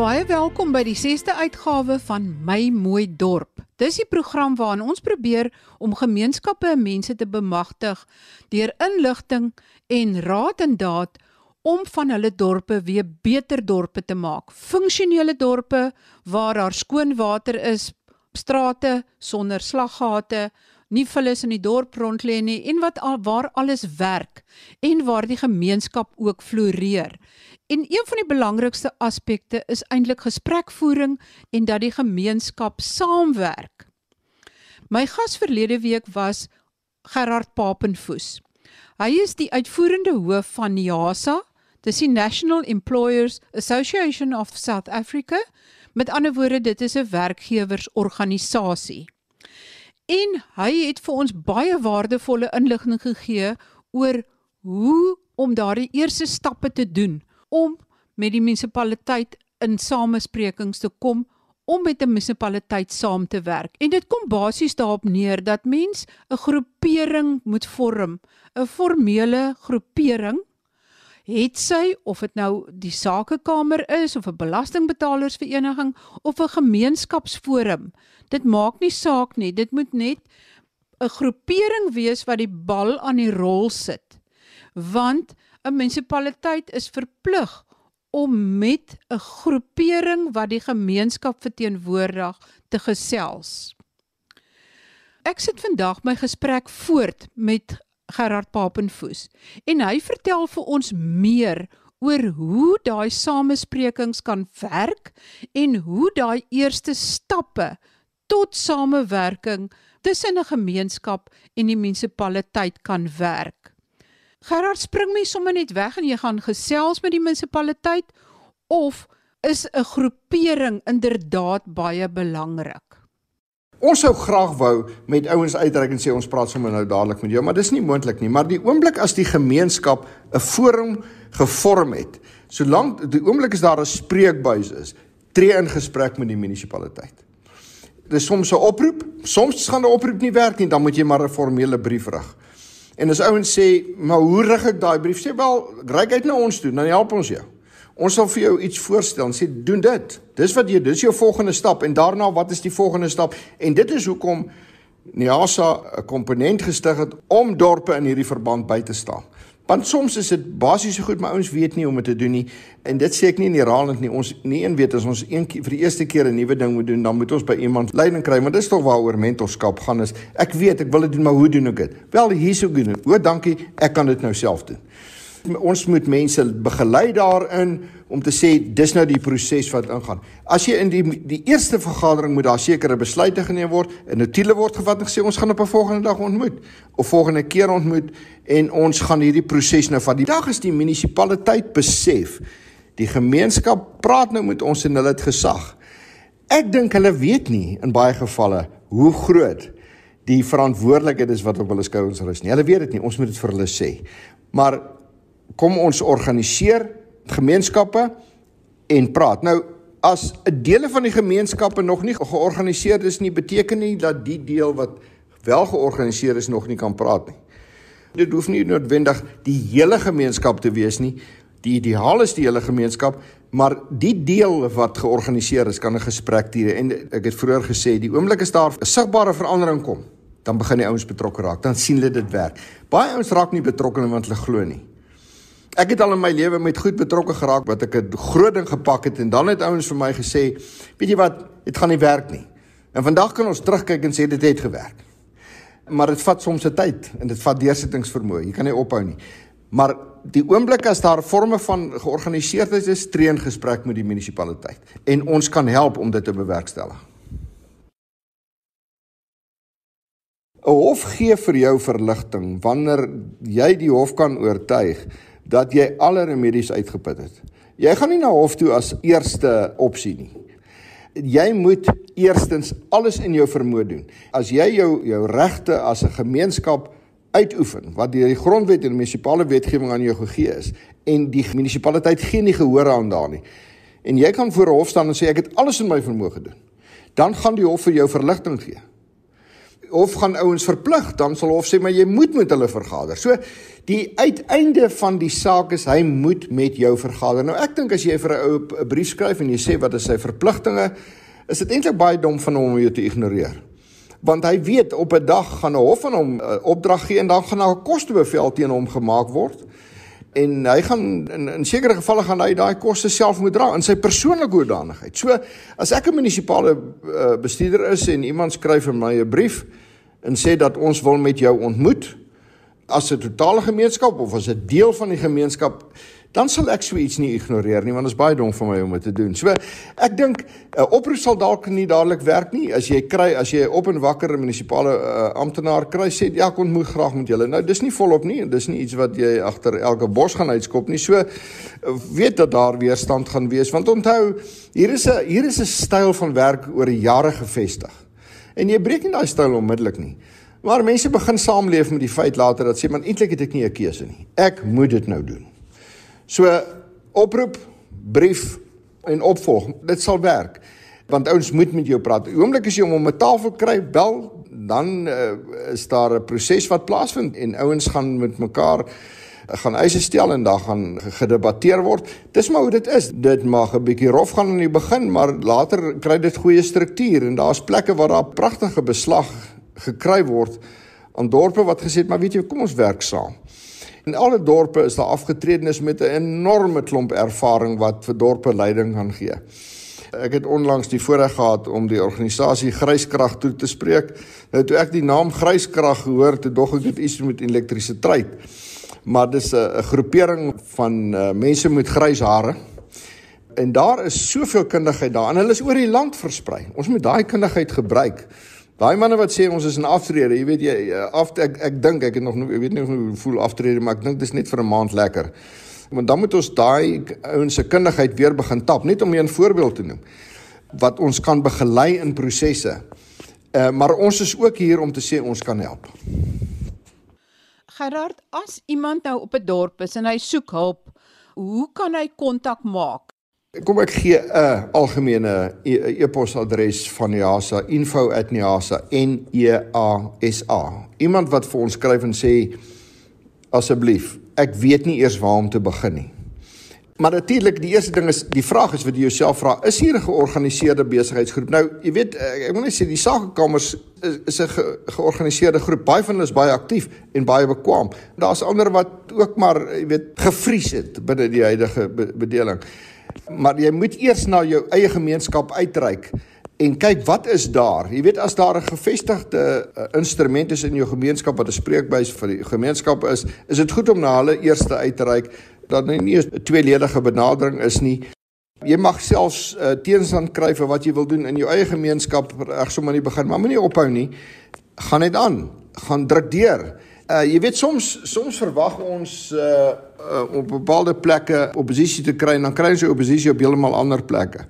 Baie welkom by die 6ste uitgawe van My Mooi Dorp. Dis die program waarin ons probeer om gemeenskappe en mense te bemagtig deur inligting en raad en daad om van hulle dorpe weer beter dorpe te maak. Funksionele dorpe waar daar skoon water is, strate sonder slaggate, nie vullis in die dorp rond lê nie en wat al, waar alles werk en waar die gemeenskap ook floreer. En een van die belangrikste aspekte is eintlik gesprekvoering en dat die gemeenskap saamwerk. My gas verlede week was Gerard Papenfoes. Hy is die uitvoerende hoof van NIASA, dis die National Employers Association of South Africa. Met ander woorde, dit is 'n werkgewersorganisasie. En hy het vir ons baie waardevolle inligting gegee oor hoe om daardie eerste stappe te doen om met die munisipaliteit in samesprekings te kom om met 'n munisipaliteit saam te werk. En dit kom basies daarop neer dat mens 'n groepering moet vorm, 'n formele groepering. Het sy of dit nou die sakekamer is of 'n belastingbetalersvereniging of 'n gemeenskapsforum. Dit maak nie saak nie, dit moet net 'n groepering wees wat die bal aan die rol sit. Want 'n munisipaliteit is verplig om met 'n groepering wat die gemeenskap verteenwoordig te gesels. Ek sit vandag my gesprek voort met Gerard Papenfoes en hy vertel vir ons meer oor hoe daai samesprekings kan werk en hoe daai eerste stappe tot samewerking tussen 'n gemeenskap en die munisipaliteit kan werk. Gerard spring my sommer net weg en jy gaan gesels met die munisipaliteit of is 'n groepering inderdaad baie belangrik? Ons sou graag wou met ouens uitreik en sê ons praat sommer nou dadelik met jou, maar dis nie moontlik nie. Maar die oomblik as die gemeenskap 'n forum gevorm het, solank die oomblik is daar 'n spreekbuis is, tree in gesprek met die munisipaliteit. Dis soms 'n oproep, soms gaan 'n oproep nie werk nie, dan moet jy maar 'n formele brief rig. En as ouens sê, "Maar hoe rig ek daai brief?" Sê wel, "Ryk uit na ons toe, dan help ons jou." Ons sal vir jou iets voorstel en sê, "Doen dit. Dis wat jy, dis jou volgende stap en daarna wat is die volgende stap?" En dit is hoekom NIASA 'n komponent gestig het om dorpe in hierdie verband by te staan. Want soms is dit basies so goed, maar ouens weet nie hoe om dit te doen nie. En dit sê ek nie in herhaling nie. Ons nie een weet as ons een keer vir die eerste keer 'n nuwe ding moet doen, dan moet ons by iemand leiding kry, want dit is tog waaroor mentorskap gaan is. Ek weet, ek wil dit doen, maar hoe doen ek dit? Wel, hierso doen dit. O, dankie, ek kan dit nou self doen. Ons moet mense begelei daarin om te sê dis nou die proses wat ingaan. As jy in die die eerste vergadering moet daar sekere besluite geneem word, 'n notulen word gevat en gesê ons gaan op 'n volgende dag ontmoet of volgende keer ontmoet en ons gaan hierdie proses nou van die dag is die munisipaliteit besef. Die gemeenskap praat nou met ons en hulle het gesag. Ek dink hulle weet nie in baie gevalle hoe groot die verantwoordelikheid is wat op hulle skouers rus nie. Hulle weet dit nie. Ons moet dit vir hulle sê. Maar kom ons organiseer gemeenskappe en praat. Nou as 'n dele van die gemeenskappe nog nie georganiseer is nie, beteken nie dat die deel wat wel georganiseer is nog nie kan praat nie. Dit hoef nie noodwendig die hele gemeenskap te wees nie. Die ideaal is die hele gemeenskap, maar die deel wat georganiseer is kan 'n gesprek hê en ek het vroeër gesê die oomblik is daar 'n sigbare verandering kom, dan begin die ouens betrokke raak, dan sien hulle dit werk. Baie ouens raak nie betrokke want hulle glo nie. Ek het al in my lewe met goed betrokke geraak wat ek 'n groot ding gepak het en dan het ouens vir my gesê, weet jy wat, dit gaan nie werk nie. En vandag kan ons terugkyk en sê dit het gewerk. Maar dit vat soms 'n tyd en dit vat deursettingsvermoë. Jy kan nie ophou nie. Maar die oomblik as daar forme van georganiseerdheid is, tree in gesprek met die munisipaliteit en ons kan help om dit te bewerkstellig. 'n Hof gee vir jou verligting wanneer jy die hof kan oortuig dat jy alle remedies uitgeput het. Jy gaan nie na hof toe as eerste opsie nie. Jy moet eerstens alles in jou vermoë doen. As jy jou jou regte as 'n gemeenskap uitoefen wat deur die grondwet en die munisipale wetgewing aan jou gegee is en die munisipaliteit gee nie gehoor aan daarin nie. En jy kan voor 'n hof staan en sê ek het alles in my vermoë gedoen. Dan gaan die hof vir jou verligting gee. hof gaan ouens verplig, dan sal hof sê maar jy moet met hulle vergader. So die uiteinde van die saak is hy moet met jou vergader. Nou ek dink as jy vir 'n ou 'n brief skryf en jy sê wat is sy verpligtinge, is dit eintlik baie dom van hom om jou te ignoreer. Want hy weet op 'n dag gaan 'n hof aan hom 'n uh, opdrag gee en dan gaan daar 'n kostebevel teen hom gemaak word en hy gaan in in sekere gevalle gaan hy daai koste self moet dra in sy persoonlike hoedanigheid. So as ek 'n munisipale uh, bestuurder is en iemand skryf vir my 'n brief en sê dat ons wil met jou ontmoet as 'n totale gemeenskap of as 'n deel van die gemeenskap dan sal ek so iets nie ignoreer nie want dit is baie dom vir my om dit te doen. So ek dink 'n oproep sal dalk nie dadelik werk nie as jy kry as jy op en wakker 'n munisipale uh, amptenaar kry sê ja ek ontmoet graag met julle. Nou dis nie volop nie en dis nie iets wat jy agter elke bos gaan uitskop nie. So weet dat daar weerstand gaan wees want onthou hier is 'n hier is 'n styl van werk oor jare gevestig. En jy breek nie daai styl onmiddellik nie. Maar mense begin saamleef met die feit later dat sê man eintlik het ek nie 'n keuse nie. Ek moet dit nou doen. So oproep, brief en opvolg, dit sal werk. Want ouens moet met jou praat. Die oomblik as jy hom om 'n tafel kry, bel, dan uh, is daar 'n proses wat plaasvind en ouens gaan met mekaar eh, gaan eise stel en dan gaan gedebatteer word. Dis maar hoe dit is. Dit mag 'n bietjie rof gaan in die begin, maar later kry dit goeie struktuur en daar's plekke waar daar pragtige beslag gekry word aan dorpe wat gesê het, maar weet jy, kom ons werk saam. In alle dorpe is daar afgetredenes met 'n enorme klomp ervaring wat vir dorpe leiding kan gee. Ek het onlangs die voorreg gehad om die organisasie Gryskrag toe te spreek. Nou toe ek die naam Gryskrag gehoor, het dog ek dit iets met elektrisiteit. Maar dis 'n groepering van uh, mense met grys hare. En daar is soveel kundigheid daar en hulle is oor die land versprei. Ons moet daai kundigheid gebruik. Daai manne wat sê ons is in aftrede, jy weet jy eh, af ek ek dink ek het nog ek weet nie hoe voel aftrede, maar ek dink dis net vir 'n maand lekker. Want dan moet ons daai ouens se kundigheid weer begin tap, net om 'n voorbeeld te noem wat ons kan begelei in prosesse. Uh maar ons is ook hier om te sê ons kan help. Gerard, as iemand nou op 'n dorp is en hy soek hulp, hoe kan hy kontak maak? Kom ek gee 'n algemene e-, e-posadres e van Niasa info@niasa n e. Iemand wat vir ons skryf en sê asseblief, ek weet nie eers waar om te begin nie. Maar natuurlik, die eerste ding is die vraag is wat jy jouself vra, is hier 'n georganiseerde besigheidsgroep? Nou, jy weet, ek wil net sê die sakekamers is, is 'n ge, georganiseerde groep. Baie van hulle is baie aktief en baie bekwam. Daar's ander wat ook maar, jy weet, gevries het binne die huidige be bedeling maar jy moet eers na jou eie gemeenskap uitreik en kyk wat is daar. Jy weet as daar 'n gevestigde uh, instrument is in jou gemeenskap wat 'n spreekbuis vir die gemeenskap is, is dit goed om na hulle eers te uitreik dat nie 'n tweeledige benadering is nie. Jy mag selfs uh, teenstand kry vir wat jy wil doen in jou eie gemeenskap reg sommer in die begin, maar moenie ophou nie. Gaan net aan. Gaan druk deur. Uh jy weet soms soms verwag ons uh, uh op bepaalde plekke oppositie te kry en dan kry ons oppositie op heeltemal ander plekke.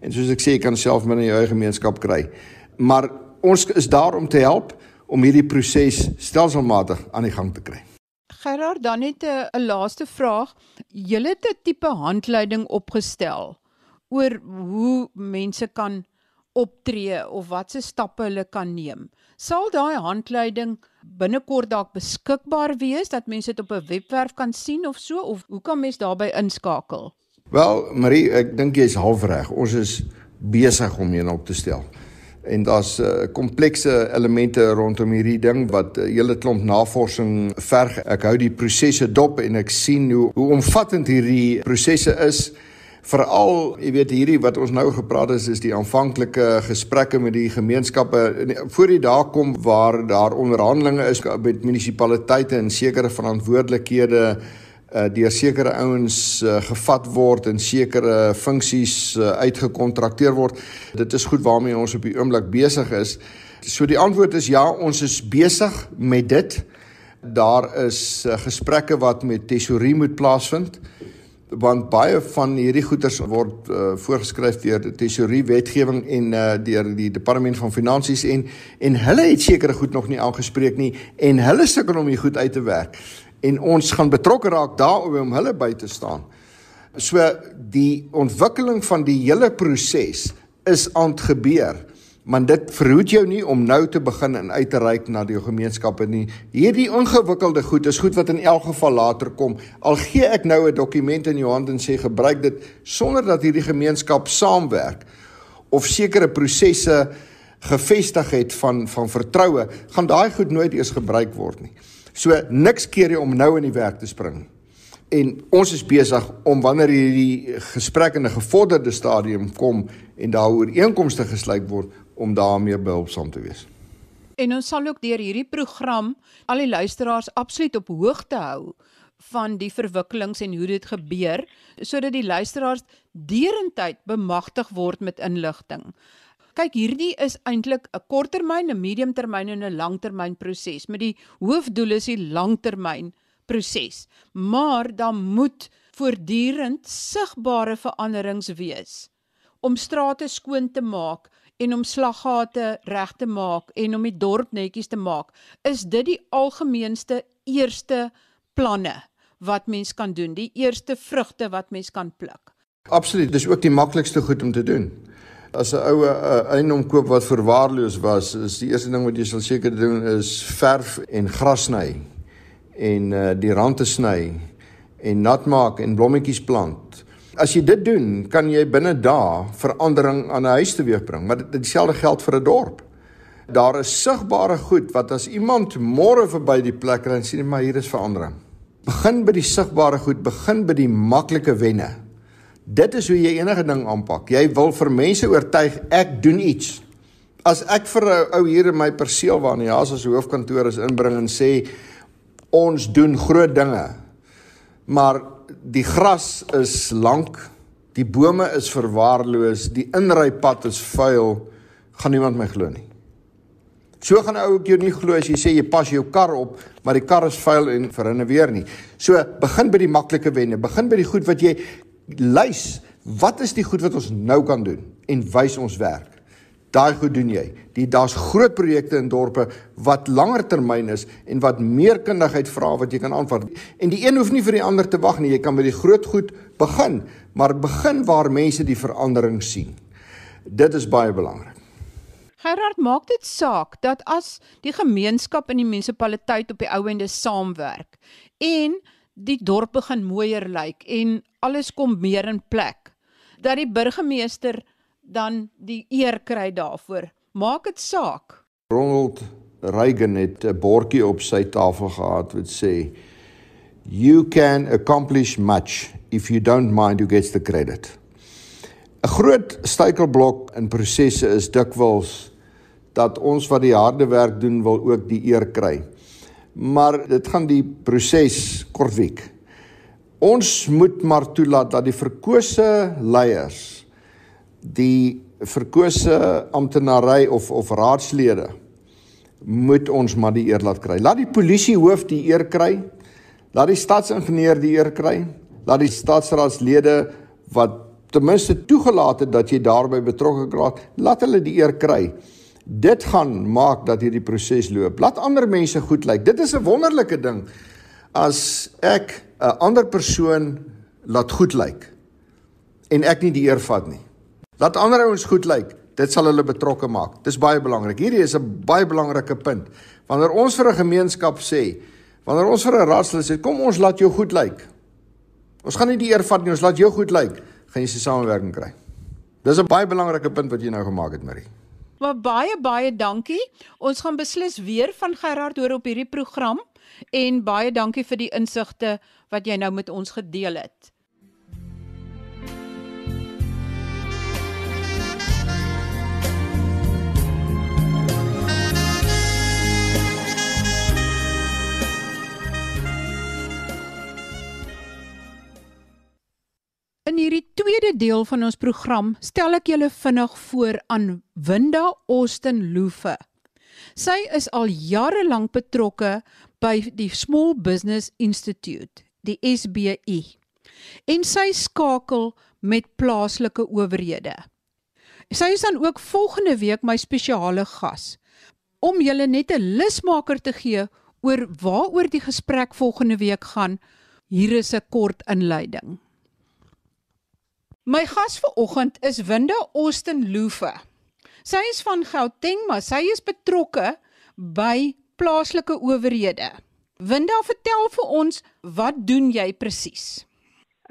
En soos ek sê, jy kan self binne jou eie gemeenskap kry. Maar ons is daar om te help om hierdie proses stelselmatig aan die gang te kry. Gerard, dan net 'n laaste vraag. Julle het 'n tipe handleiding opgestel oor hoe mense kan optree of watse stappe hulle kan neem. Sal daai handleiding binnekort dalk beskikbaar wees dat mense dit op 'n webwerf kan sien of so of hoe kan mens daarbey inskakel? Wel, Marie, ek dink jy's halfreg. Ons is besig om een op te stel. En daar's 'n uh, komplekse elemente rondom hierdie ding wat 'n uh, hele klomp navorsing verg. Ek hou die prosesse dop en ek sien hoe hoe omvattend hierdie prosesse is veral jy weet hierdie wat ons nou gepraat het is die aanvanklike gesprekke met die gemeenskappe. Voor die dae kom waar daar onderhandelinge is met munisipaliteite en sekere verantwoordelikhede uh, deur sekere ouens uh, gevat word en sekere funksies uh, uitgekontrakteer word dit is goed waarmee ons op die oomblik besig is. So die antwoord is ja ons is besig met dit. Daar is uh, gesprekke wat met tesorie moet plaasvind want baie van hierdie goederes word uh, voorgeskryf deur die tesorie wetgewing en uh, deur die departement van finansies en en hulle het sekere goed nog nie aangespreek nie en hulle sukkel om hier goed uit te werk en ons gaan betrokke raak daaroor om hulle by te staan. So die ontwikkeling van die hele proses is aan gebeur Maar dit verhoed jou nie om nou te begin en uit te reik na die gemeenskappe nie. Hierdie ingewikkelde goed is goed wat in elk geval later kom. Al gee ek nou 'n dokument in jou hand en sê gebruik dit sonder dat hierdie gemeenskap saamwerk of sekere prosesse gevestig het van van vertroue, gaan daai goed nooit eers gebruik word nie. So niks keer jy om nou in die werk te spring. En ons is besig om wanneer hierdie gesprek in 'n gevorderde stadium kom en daaroor einkomste gesluit word om daarmee behulpsaam te wees. En ons sal ook deur hierdie program al die luisteraars absoluut op hoogte hou van die verwikkelings en hoe dit gebeur sodat die luisteraars derentyd bemagtig word met inligting. Kyk, hierdie is eintlik 'n korttermyn, 'n mediumtermyn en 'n langtermyn proses. Met die hoofdoel is die langtermyn proses. Maar dan moet voortdurend sigbare veranderings wees om strate skoon te maak en om slaggate reg te maak en om die dorp netjies te maak. Is dit die algemeenste eerste planne wat mens kan doen, die eerste vrugte wat mens kan pluk? Absoluut, dis ook die maklikste goed om te doen. As 'n oue eiendom koop wat verwaarloos was, is die eerste ding wat jy sal seker doen is verf en gras sny en uh, die rande sny en nat maak en blommetjies plant. As jy dit doen, kan jy binne dae verandering aan 'n huis teweegbring, maar dieselfde geld vir 'n dorp. Daar is sigbare goed wat as iemand môre verby die plek ry en sien maar hier is verandering. Begin by die sigbare goed, begin by die maklike wenne. Dit is hoe jy enige ding aanpak. Jy wil vir mense oortuig ek doen iets. As ek vir 'n ou hier in my perseel waar in die huis as hoofkantoor is inbring en sê ons doen groot dinge. Maar die gras is lank, die bome is verwaarloos, die inrypad is vuil, gaan niemand my glo nie. So gaan 'n ou ook jou nie glo as jy sê jy pas jou kar op, maar die kar is vuil en verhinne weer nie. So begin by die maklike wenne, begin by die goed wat jy lys, wat is die goed wat ons nou kan doen en wys ons werk. Daai goed doen jy. Die daar's groot projekte in dorpe wat langer termyn is en wat meer kundigheid vra wat jy kan aanvat. En die een hoef nie vir die ander te wag nie. Jy kan by die groot goed begin, maar begin waar mense die verandering sien. Dit is baie belangrik. Gerard, maak dit saak dat as die gemeenskap en die munisipaliteit op die ou ende saamwerk en die dorp begin mooier lyk en alles kom meer in plek dat die burgemeester dan die eer kry daarvoor. Maak dit saak. Ronald Reagan het 'n bordjie op sy tafel gehad wat sê you can accomplish much if you don't mind who gets the credit. 'n groot struikelblok in prosesse is dikwels dat ons wat die harde werk doen wil ook die eer kry. Maar dit gaan die proses kortwiek. Ons moet maar toelaat dat die verkose leiers die verkose amptenary of of raadslede moet ons maar die eer laat kry. Laat die polisiehoof die eer kry. Laat die stadsingenieur die eer kry. Laat die stadsraadslede wat ten minste toegelaat het dat jy daarbey betrokke geraak, laat hulle die eer kry. Dit gaan maak dat hierdie proses loop. Laat ander mense goed lyk. Dit is 'n wonderlike ding as ek 'n ander persoon laat goed lyk en ek nie die eer vat nie. Laat ander ouens goed lyk. Dit sal hulle betrokke maak. Dis baie belangrik. Hierdie is 'n baie belangrike punt. Wanneer ons vir 'n gemeenskap sê, wanneer ons vir 'n raadslid sê, kom ons laat jou goed lyk. Ons gaan nie die eer vat nie, ons laat jou goed lyk, gaan jy se samewerking kry. Dis 'n baie belangrike punt wat jy nou gemaak het, Marie. Maar baie baie dankie. Ons gaan beslis weer van Gerard hoor op hierdie program en baie dankie vir die insigte wat jy nou met ons gedeel het. In hierdie tweede deel van ons program stel ek julle vinnig voor aan Winda Austin Loofe. Sy is al jare lank betrokke by die Small Business Institute, die SBI. En sy skakel met plaaslike owerhede. Sy is dan ook volgende week my spesiale gas om julle net 'n lusmaker te gee oor waaroor die gesprek volgende week gaan. Hier is 'n kort inleiding. My gas vir oggend is Winda Austin Loofe. Sy is van Gauteng, maar sy is betrokke by plaaslike owerhede. Winda, vertel vir ons, wat doen jy presies?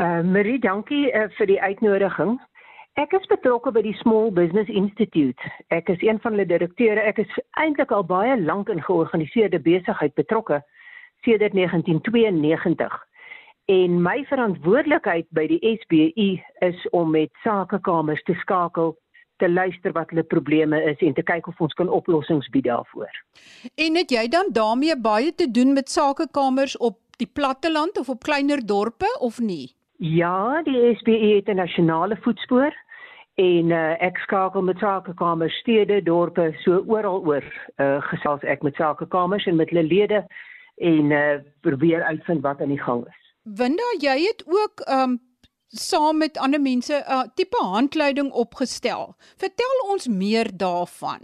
Uh Marie, dankie uh, vir die uitnodiging. Ek is betrokke by die Small Business Institute. Ek is een van hulle direkteure. Ek is eintlik al baie lank in georganiseerde besigheid betrokke sedert 1992. En my verantwoordelikheid by die SBU is om met sakekamers te skakel, te luister wat hulle probleme is en te kyk of ons kan oplossings bied daarvoor. En het jy dan daarmee baie te doen met sakekamers op die platteland of op kleiner dorpe of nie? Ja, die SBU het 'n nasionale voetspoor en uh, ek skakel met sakekamers stede, dorpe, so oral oor. Uh, gesels ek met sakekamers en met hulle lede en uh, probeer uitvind wat aan die gang is. Winda, jy het ook um saam met ander mense 'n uh, tipe handleiding opgestel. Vertel ons meer daarvan.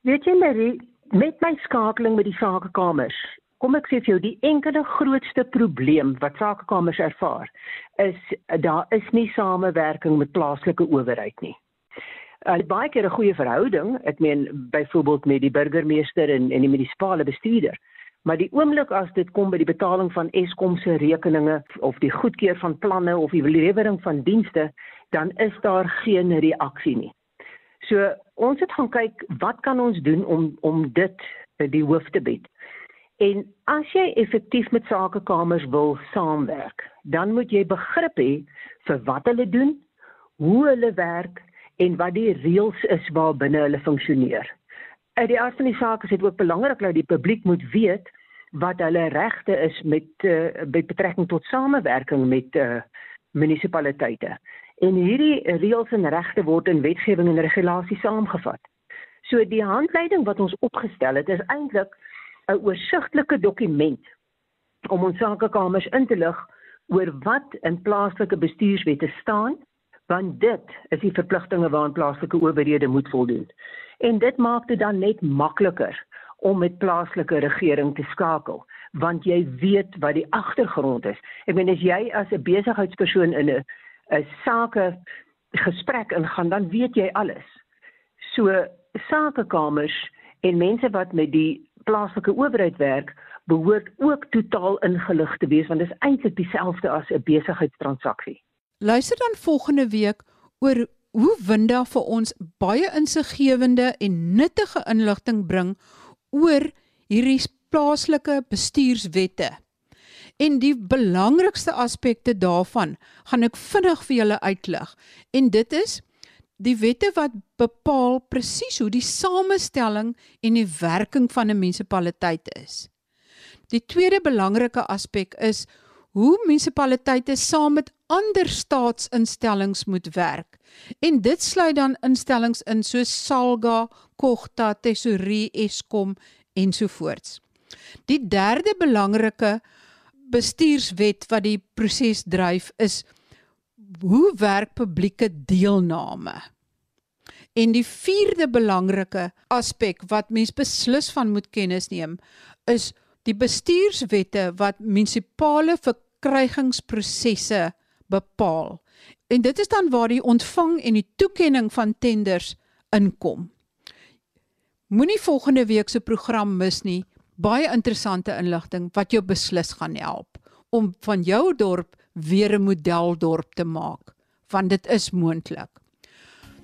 Weet jy Marie, met my skakeling met die sakekamers, kom ek sê vir jou die enkele grootste probleem wat sakekamers ervaar is daar is nie samewerking met plaaslike owerheid nie. Uh, baie keer 'n goeie verhouding, ek meen byvoorbeeld met die burgemeester en en die munisipale bestuurder. Maar die oomblik as dit kom by die betaling van Eskom se rekeninge of die goedkeur van planne of die lewering van dienste, dan is daar geen reaksie nie. So ons het gaan kyk wat kan ons doen om om dit die hoof te bied. En as jy effektief met sakekamers wil saamwerk, dan moet jy begrip hê vir wat hulle doen, hoe hulle werk en wat die reëls is waarbinne hulle funksioneer uit die aard van die saak is dit ook belangrik dat die publiek moet weet wat hulle regte is met uh, met betrekking tot samewerking met uh, munisipaliteite. En hierdie reëls en regte word in wetgewing en regulasie saamgevat. So die handleiding wat ons opgestel het is eintlik 'n oorsigtelike dokument om ons sakekamers in te lig oor wat in plaaslike bestuurswette staan want dit is die verpligtinge waaraan plaaslike owerhede moet voldoen. En dit maak dit dan net makliker om met plaaslike regering te skakel want jy weet wat die agtergrond is. Ek meen as jy as 'n besigheidspersoon in 'n 'n sake gesprek ingaan, dan weet jy alles. So sakekamers en mense wat met die plaaslike owerheid werk, behoort ook totaal ingelig te wees want dit is eintlik dieselfde as 'n besigheidstransaksie. Luister dan volgende week oor hoe Winda vir ons baie insiggewende en nuttige inligting bring oor hierdie plaaslike bestuurswette. En die belangrikste aspekte daarvan gaan ek vinnig vir julle uitlig. En dit is die wette wat bepaal presies hoe die samestelling en die werking van 'n munisipaliteit is. Die tweede belangrike aspek is hoe munisipaliteite saam met ander staatsinstellings moet werk. En dit sluit dan instellings in soos Salga, Kogta, Tesorie, Eskom ensovoorts. Die derde belangrike bestuurswet wat die proses dryf is hoe werk publieke deelname? En die vierde belangrike aspek wat mens beslis van moet kennis neem is die bestuurswette wat munisipale verkrygingsprosesse bepaal. En dit is dan waar die ontvang en die toekenning van tenders inkom. Moenie volgende week se program mis nie. Baie interessante inligting wat jou beslis gaan help om van jou dorp weer 'n modeldorp te maak, want dit is moontlik.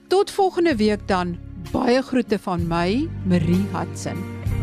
Tot volgende week dan. Baie groete van my, Marie Hudson.